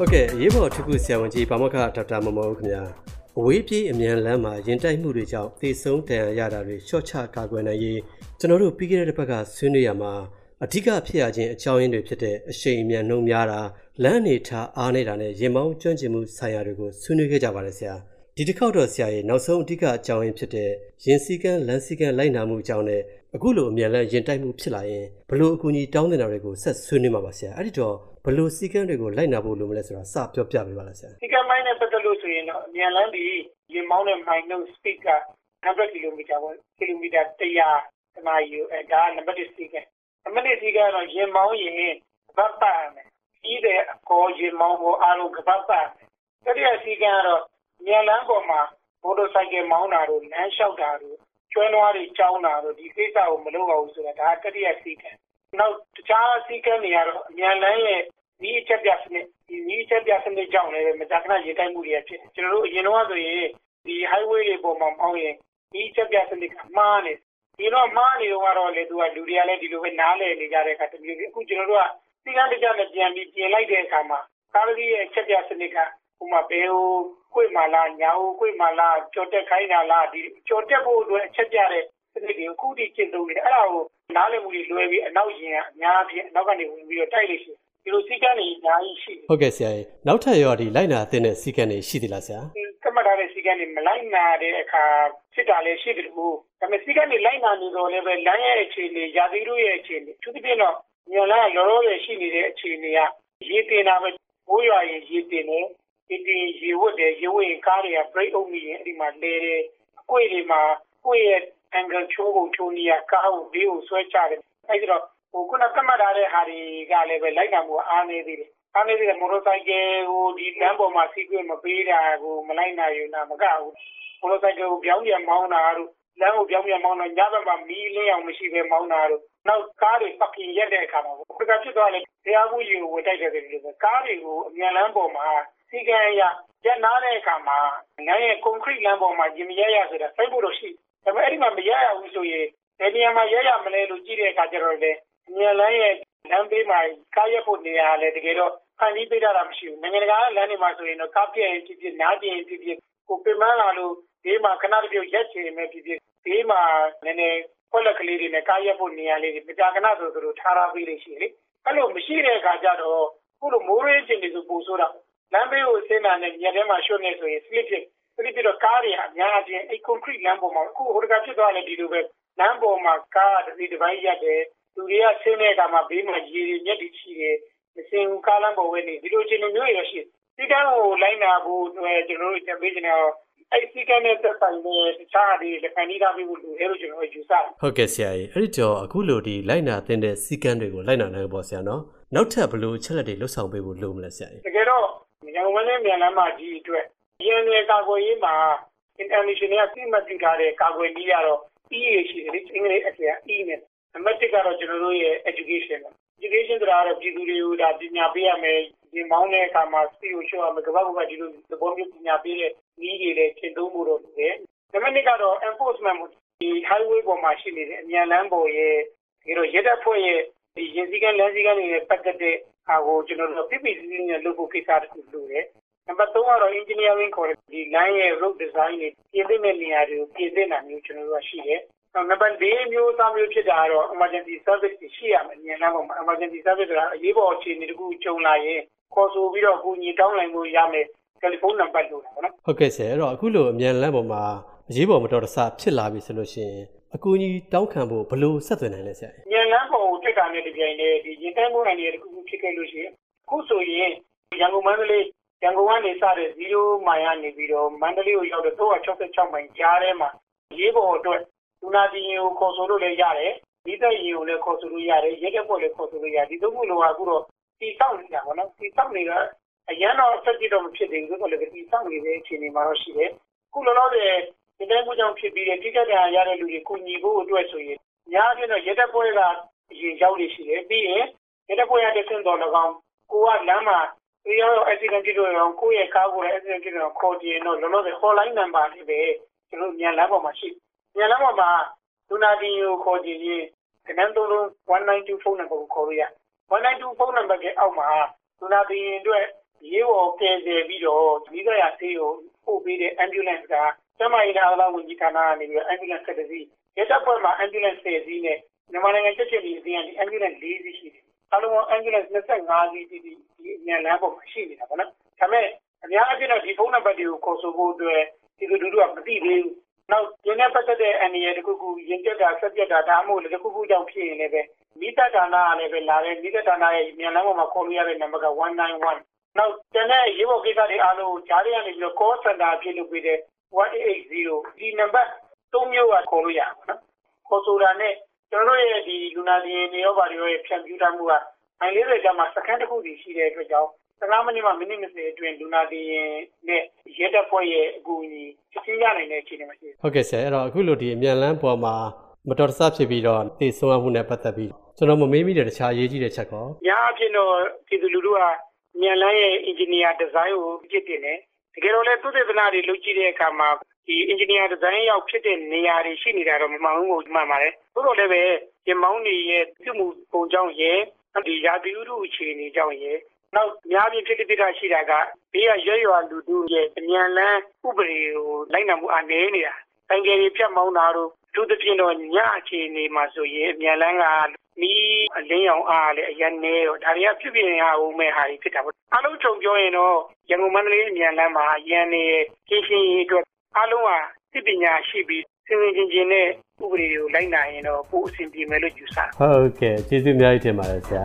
ဟုတ်ကဲ့အရေးပေါ်ထူးခုဆရာဝန်ကြီးဘာမခဒေါက်တာမမောခင်ဗျာအဝေးပြေးအမြန်လမ်းမှာရင်တိုက်မှုတွေကြောင့်သေဆုံးဒဏ်ရာရတာတွေရှော့ချကာကွယ်နိုင်ရေးကျွန်တော်တို့ပြီးခဲ့တဲ့တစ်ပတ်ကဆွေးနွေးရမှာအဓိကဖြစ်ရခြင်းအကြောင်းရင်းတွေဖြစ်တဲ့အရှိန်အမြန်နှုံများတာလမ်းနေထားအားနေတာနဲ့ရင်မောင်းကျွမ်းကျင်မှုဆိုင်ရာတွေကိုဆွေးနွေးခဲ့ကြပါတယ်ဆရာ ဒီတစ်ခေါက်တော့ဆရာရဲ့နောက်ဆုံးအဓိကအကြောင်းရင်းဖြစ်တဲ့ရင်စည်းကမ်းလမ်းစည်းကမ်းလိုက်နာမှုအကြောင်းနဲ့အခုလိုအမြန်လမ်းရင်တိုက်မှုဖြစ်လာရင်ဘလို့အကူအညီတောင်းတင်တာတွေကိုဆက်ဆွေးနွေးမှာပါဆရာအဲ့ဒီတော့ဘလို့စည်းကမ်းတွေကိုလိုက်နာဖို့လိုမလဲဆိုတာစပြောပြပေးပါလားဆရာစည်းကမ်းမိုင်းနဲ့ပတ်သက်လို့ဆိုရင်တော့အမြန်လမ်းဒီရင်မောင်းတဲ့မိုင်းနှုတ် speed က100 km ပေါ့ km 100တနာရီအဲဒါနံပါတ်1စည်းကမ်းနံပါတ်2စည်းကမ်းတော့ရင်မောင်းရင်ဘတ်ပတ်မယ်ပြီးတဲ့အကောရင်မောင်းကိုအားလုံးကပတ်ပတ်မယ်တတိယစည်းကမ်းကတော့ မြန်လမ်းပေါ်မှာမော်တော်ဆိုင်ကယ်မောင်းတာတို့လမ်းလျှောက်တာတို့ကျွမ်းနွားတွေကြောင်းတာတို့ဒီကိစ္စကိုမလုပ်အောင်ဆိုတာဒါတတိယစည်းကမ်းနောက်တခြားစည်းကမ်းတွေကတော့အမြန်လမ်းရဲ့ဒီအချက်ပြစနစ်ဒီဒီအချက်ပြစနစ်ကြောင့်လည်းမကြာခဏရေတိုက်မှုတွေဖြစ်ကျွန်တော်တို့အရင်တော့ဆိုရင်ဒီ highway တွေပေါ်မှာမောင်းရင်ဒီအချက်ပြစနစ်ကမှားနေဒီတော့မှားနေတော့ကတော့လေသူကလူတွေကလည်းဒီလိုပဲနားလည်နေကြတဲ့အခါတမျိုးအခုကျွန်တော်တို့ကစီကံတကြနဲ့ပြန်ပြီးပြင်လိုက်တဲ့အခါမှာကားကြီးရဲ့အချက်ပြစနစ်ကဥမာဘယ်ဟို ကိုယ်မလားညာဟိုကိုယ်မလားကြော်တက်ခိုင်းတာလားဒီကြော်တက်ဖို့အတွက်အချက်ပြတဲ့စနစ်တွေအခုထိကျင့်သုံးနေအဲ့ဒါကိုနားလည်မှုတွေလွဲပြီးအနောက်ရင်ကအများကြီးအနောက်ကနေဝင်ပြီးတော့တိုက်လို့ရှိဒီလိုစီကံတွေအများကြီးရှိတယ်ဟုတ်ကဲ့ဆရာကြီးနောက်ထပ်ရောဒီလိုက်နာတဲ့စီကံတွေရှိသေးလားဆရာကမှတ်ထားတဲ့စီကံတွေမလိုက်နာတဲ့အခါဖြစ်တာလည်းရှိတယ်လို့ဒါပေမဲ့စီကံတွေလိုက်နာနေတော့လည်းပဲလမ်းရဲ့အခြေအနေရာသီတို့ရဲ့အခြေအနေသူတစ်ပြည့်တော့ညလန်းလောလောဆယ်ရှိနေတဲ့အခြေအနေကရေတင်တာပဲဘိုးရွာရင်ရေတင်တယ် ဒီဒီရေဝတ်တယ်ရေဝတ်ရင်ကားတွေက break အုပ်မိရင်အဲ့ဒီမှာလဲတယ်အကွေ့တွေမှာကိုယ့်ရဲ့ angle ချိုးကိုချိုးနေရကားကိုဘေးကိုဆွဲချတယ်အဲ့ဒီတော့ဟိုခုနကမှတ်ထားတဲ့ဟာတွေကလည်းပဲလိုက်နာမှုအားနေသေးတယ်အားနေသေးတယ်မော်တော်ဆိုင်ကယ်ကိုဒီလမ်းပေါ်မှာစီးခွင့်မပေးတာကိုမလိုက်နာယူတာမကဘူးမော်တော်ဆိုင်ကယ်ကိုပြောင်းပြန်မောင်းတာတို့လမ်းကိုပြောင်းပြန်မောင်းတာညဘက်မှာမီးလင်းအောင်မရှိဘဲမောင်းတာတို့နောက်ကားတွေပကင်ရက်တဲ့အခါမှာဘုရားဖြစ်သွားတယ်တရားမှုကြီးကိုဝတ်တိုက်တယ်လို့ပဲကားတွေကိုအမြန်လမ်းပေါ်မှာ စီကံရရက်နာတဲ့အခါမှာငါရဲ့ကွန်ကရစ်လမ်းပေါ်မှာရင်မရရဆိုတာစိုက်ဖို့တော့ရှိဒါပေမဲ့အဲ့ဒီမှာမရရဘူးဆိုရင်ဘယ်နေရာမှာရရမလဲလို့ကြည့်တဲ့အခါကျတော့လေအမြန်လမ်းရဲ့လမ်းဘေးမှာကားရက်ဖို့နေရာလဲတကယ်တော့ဖန်တီးပေးတာမရှိဘူးနိုင်ငံတကာလမ်းတွေမှာဆိုရင်တော့ကားပြည့်ရင်ဖြစ်ဖြစ်နားကျင်ဖြစ်ဖြစ်ကိုပင်မလာလို့ဒီမှာခဏတပြုတ်ရက်ချင်မယ်ဖြစ်ဖြစ်ဒီမှာနည်းနည်းခွက်လက်ကလေးတွေနဲ့ကားရက်ဖို့နေရာလေးတွေမကြာခဏဆိုသူတို့ထားထားပေးလို့ရှိလေအဲ့လိုမရှိတဲ့အခါကျတော့ခုလိုမိုးရင်းချင်းတွေဆိုပို့ဆိုတာ လမ်းဘေးကိုဆင်းတာနဲ့ညထဲမှာရွှေ့နေဆိုရင် slip ဖြစ် slip ပြီးတော့ကားတွေအများအပြားအဲ့ concrete လမ်းပေါ်မှာအခုဟိုတကဖြစ်သွားတယ်ဒီလိုပဲလမ်းပေါ်မှာကားတစ်စီးတစ်ပိုင်းရက်တယ်လူတွေကဆင်းတဲ့အခါမှာဘေးမှာရေတွေမျက်တွေရှိတယ်မစင်ဘူးကားလမ်းပေါ်ဝဲနေဒီလိုချင်းမျိုးရရှိဒီကံကိုလိုက်နာဖို့ကျွန်တော်တို့တင်ပေးနေတော့အဲ့ဒီကနဲ့သက်ဆိုင်တဲ့တခြားတွေလက်ခံနေသားပြီးလို့အဲ့လိုကျွန်တော်ယူဆတယ်ဟုတ်ကဲ့ဆရာကြီးအဲ့ဒီတော့အခုလိုဒီလိုက်နာတဲ့စီကံတွေကိုလိုက်နာနိုင်ဖို့ဆရာနော်နောက်ထပ်ဘလို့ချက်လက်တွေလွတ်ဆောင်ပေးဖို့လိုမလဲဆရာကြီးတကယ်တော့ ရန်ကုန်နဲ့မြန်လမ်းမကြီးအတွက်ရန်နယ်ကာကွယ်ရေးမှာ international ကသိမှတ်ပြုထားတဲ့ကာကွယ်နည်းကတော့ E ရရှိတယ်အင်္ဂလိပ်အကျ E နဲ့နံပါတ်1ကတော့ကျွန်တော်တို့ရဲ့ education ပါ education ဆိုတာကတော့ပြည်သူတွေကိုဒါပညာပေးရမယ်ဒီမောင်းတဲ့အခါမှာစီကိုရှော့ရမယ်ကမ္ဘာကဒီလိုသဘောမျိုးပညာပေးတဲ့နည်းတွေလည်းရှင်းသုံးဖို့တော့လိုတယ်နံပါတ်2ကတော့ enforcement ဒီ highway ပေါ်မှာရှိနေတဲ့အမြန်လမ်းပေါ်ရဲ့ဒီလိုရဲတပ်ဖွဲ့ရဲ့ ဒီရင်စည်းကမ်းလမ်းစည်းကမ်းတွေနဲ့ပတ်သက်တဲ့ဟာကိုကျွန်တော်တို့ပြပြစည်းစည်းနဲ့လုပ်ဖို့ကိစ္စတခုလိုတယ်နံပါတ်3ကတော့ engineering ခေါ်တဲ့ဒီ line ရဲ့ road design တွေပြင်သစ်တဲ့နေရာတွေကိုပြင်သစ်တာမျိုးကျွန်တော်တို့ကရှိတယ်နံပါတ်၄မျိုးသားမျိုးဖြစ်တာကတော့ emergency service ရှိရမယ်ဉာဏ်လမ်းပေါ်မှာ emergency service ဆိုတာအရေးပေါ်အခြေအနေတခုကြုံလာရင်ခေါ်ဆိုပြီးတော့ကိုညီတောင်းနိုင်လို့ရမယ်တယ်လီဖုန်းနံပါတ်လို့ပေါ့နော်ဟုတ်ကဲ့ဆရာအဲ့တော့အခုလိုအမြန်လမ်းပေါ်မှာအရေးပေါ်မတော်တဆဖြစ်လာပြီဆိုလို့ရှိရင် အကူအညီတောင်းခံဖို့ဘယ်လိုဆက်သွယ်နိုင်လဲဆရာဉာဏ်လမ်းပေါ်ကိုတက်တာနဲ့တပြိုင်တည်းဒီရင်တန်းမိုးနိုင်တဲ့တခုခုဖြစ်ခဲ့လို့ရှိရင်အခုဆိုရင်ရန်ကုန်မန္တလေးရန်ကုန်ကနေစတဲ့0မိုင်ကနေပြီးတော့မန္တလေးကိုရောက်တဲ့366မိုင်ကြားထဲမှာရေးပေါ်အတွက်လူနာတင်ကိုခေါ်ဆိုလို့လည်းရတယ်ဒီသက်ရင်ကိုလည်းခေါ်ဆိုလို့ရတယ်ရဲတပ်ဖွဲ့လည်းခေါ်ဆိုလို့ရတယ်ဒီသုံးခုလုံးကအခုတော့တီဆောက်နေတာပေါ့နော်တီဆောက်နေကအရန်တော့ဆက်ကြည့်တော့မဖြစ်သေးဘူးဆိုတော့လည်းတီဆောက်နေတဲ့အခြေအနေမှာတော့ရှိတယ်ခုလောလောဆယ် ဒီတိုင်းမှုကြောင့်ဖြစ်ပြီးတဲ့တိကျတဲ့ရတဲ့လူတွေကိုညီဖို့အတွက်ဆိုရင်များပြတော့ရဲတပ်ဖွဲ့ကအရင်ရောက်နေရှိတယ်ပြီးရင်ရဲတပ်ဖွဲ့ရတဲ့ဆင့်တော်၎င်းကိုကလမ်းမှာဒီရော accident ဖြစ်လို့ရောကိုယ့်ရဲ့ကားကိုလည်း accident ဖြစ်တော့ခေါ်ကြည့်ရင်တော့လောလောဆယ် hotline number လေးပဲကျွန်တော်မြန်လမ်းပေါ်မှာရှိမြန်လမ်းပေါ်မှာလူနာတင်ကိုခေါ်ကြည့်ရင်ကနန်းသုံးလုံး192ဖုန်းနံပါတ်ကိုခေါ်လို့ရ192ဖုန်းနံပါတ်ကအောက်မှာလူနာတင်အတွက်ရေးပေါ်ကယ်ဆယ်ပြီးတော့မိသားရဆေးကိုပို့ပေးတဲ့ ambulance က ကျမကြီးသားသားဝန်ကြီးဌာနကနေပြီး ambulance ဆက်စီရဲတပ်ဖွဲ့မှာ ambulance 10စီးနဲ့မြန်မာနိုင်ငံချက်ချင်းဒီအစီအစဉ်ကနေ ambulance 4စီးရှိတယ်အလုံး ambulance 25စီးဒီဒီအမြန်လမ်းပေါ်မှာရှိနေတာပေါ့နော်ဒါပေမဲ့အများအပြားတော့ဒီဖုန်းနံပါတ်တွေကိုခေါ်ဆိုဖို့အတွက်ဒီလိုလူတို့ကမသိသေးဘူးနောက်ဒီနေ့ပတ်သက်တဲ့အန်ဒီရဲ့တခုခုရင်ကျက်တာဆက်ပြက်တာဒါမှမဟုတ်လည်းတခုခုကြောင့်ဖြစ်ရင်လည်းပဲမိသက်ဌာနကလည်းပဲလာတယ်မိသက်ဌာနရဲ့မြန်လမ်းပေါ်မှာခေါ်လို့ရတဲ့နံပါတ်က191နောက်တနေ့ရေဘော်ကိစ္စတွေအားလုံးဂျားတွေကနေပြီးတော့ call center ဖြစ်လို့ပြတဲ့1880 ဒီနံပါတ်၃မျိုးကခေါ်လို့ရပါတော့ခေါ်ဆိုတာနဲ့ကျွန်တော်ရဲ့ဒီလူနာဒီနေရောပါတွေရဲ့ဖြန့်ဖြူးထားမှုကမိုင်40ကျမှစကန်တစ်ခုစီရှိတဲ့အတွက်ကြောင့်15မိနစ်မှမိနစ်20အတွင်းလူနာဒီနဲ့ရဲတပ်ဖွဲ့ရဲ့အကူအညီချက်ချင်းရနိုင်တဲ့အခြေအနေမှာရှိတယ်ဟုတ်ကဲ့ဆရာအဲ့တော့အခုလိုဒီအမြန်လမ်းပေါ်မှာမတော်တဆဖြစ်ပြီးတော့တည်ဆုံမှုနဲ့ပတ်သက်ပြီးကျွန်တော်မမေးမိတဲ့တခြားအရေးကြီးတဲ့ချက်ကောညာအဖြစ်တော့ပြည်သူလူထုကမြန်လန်းရဲ့ engineer design ကိုပြစ်တင်တယ်တကယ်တော့လည်းသုတေသနတွေလုပ်ကြည့်တဲ့အခါမှာ ဒီ engineer design ရောက်ဖြစ်တဲ့နေရာတွေရှိနေတာတော့မမှန်ဘူးကိုမှန်ပါတယ်သို့တော်လည်းပဲပြင်မောင်းတွေရဲ့ပြုမှုပုံကြောင့်ရဲ့ဒီရာသီဥတုအခြေအနေကြောင့်ရဲ့နောက်များပြင်းဖြစ်ဖြစ်တာရှိတာကဘေးကရွရွလူတို့ရဲ့အမြန်လန်းဥပဒေကိုလိုက်နာမှုအနေနေတာ။ဆိုင်ကယ်တွေဖြတ်မောင်းတာတို့အထူးသဖြင့်တော့ညအခြေအနေမှာဆိုရင်အမြန်လန်းကမီးအလင်းရောင်အားလည်းအရင်နေတော့ဒါတွေကဖြစ်ဖြစ်ရအောင်မဲ့ဟာတွေဖြစ်တာပေါ့။အားလုံးခြုံပြောရင်တော့ရန်ကုန်မန္တလေးအမြန်လန်းမှာရန်နေရှင်းရှင်းရေးအတွက် အားလုံးကသိပညာရှိပြီးစင်စင်ချင်းချင်းနဲ့ဥပဒေကိုလိုက်နာရင်တော့ပိုအဆင်ပြေမယ်လို့ယူဆဟုတ်ကဲ့ကျေးဇူးအများကြီးတင်ပါတယ်ဆရာ